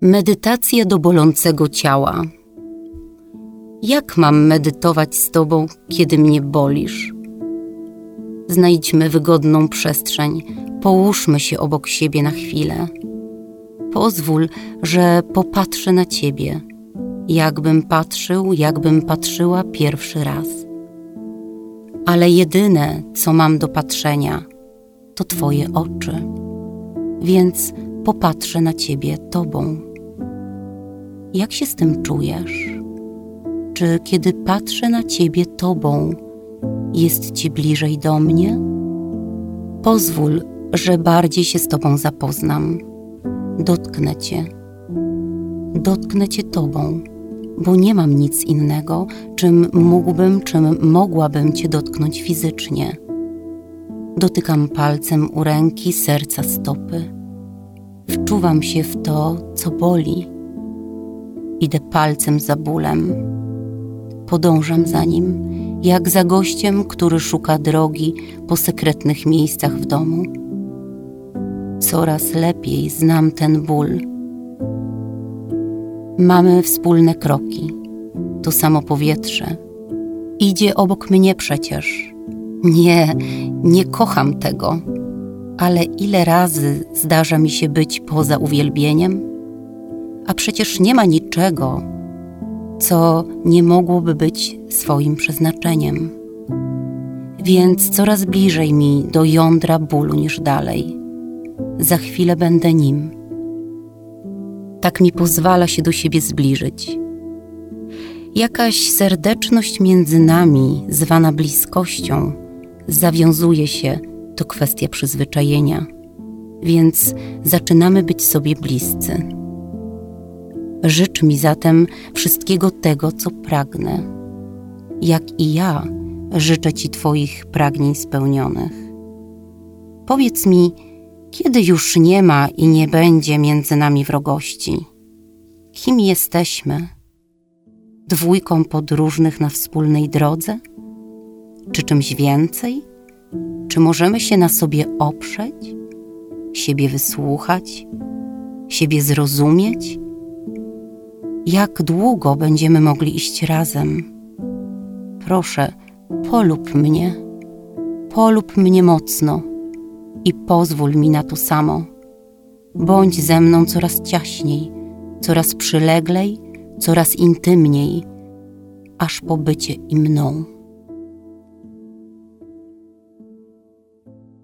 Medytacje do bolącego ciała. Jak mam medytować z Tobą, kiedy mnie bolisz? Znajdźmy wygodną przestrzeń, połóżmy się obok siebie na chwilę. Pozwól, że popatrzę na Ciebie, jakbym patrzył, jakbym patrzyła pierwszy raz. Ale jedyne, co mam do patrzenia, to Twoje oczy, więc popatrzę na Ciebie Tobą. Jak się z tym czujesz? Czy kiedy patrzę na Ciebie Tobą, jest Ci bliżej do mnie? Pozwól, że bardziej się z Tobą zapoznam. Dotknę Cię. Dotknę Cię Tobą, bo nie mam nic innego, czym mógłbym, czym mogłabym Cię dotknąć fizycznie. Dotykam palcem u ręki, serca, stopy. Wczuwam się w to, co boli Idę palcem za bólem. Podążam za nim, jak za gościem, który szuka drogi po sekretnych miejscach w domu. Coraz lepiej znam ten ból. Mamy wspólne kroki, to samo powietrze. Idzie obok mnie przecież. Nie, nie kocham tego, ale ile razy zdarza mi się być poza uwielbieniem? A przecież nie ma niczego, co nie mogłoby być swoim przeznaczeniem. Więc coraz bliżej mi do jądra bólu niż dalej. Za chwilę będę nim. Tak mi pozwala się do siebie zbliżyć. Jakaś serdeczność między nami, zwana bliskością, zawiązuje się, to kwestia przyzwyczajenia, więc zaczynamy być sobie bliscy. Życz mi zatem wszystkiego tego, co pragnę, jak i ja życzę Ci Twoich pragnień spełnionych. Powiedz mi, kiedy już nie ma i nie będzie między nami wrogości? Kim jesteśmy? Dwójką podróżnych na wspólnej drodze? Czy czymś więcej? Czy możemy się na sobie oprzeć, siebie wysłuchać, siebie zrozumieć? Jak długo będziemy mogli iść razem. Proszę, polub mnie, polub mnie mocno i pozwól mi na to samo. Bądź ze mną coraz ciaśniej, coraz przyleglej, coraz intymniej, aż po bycie i mną.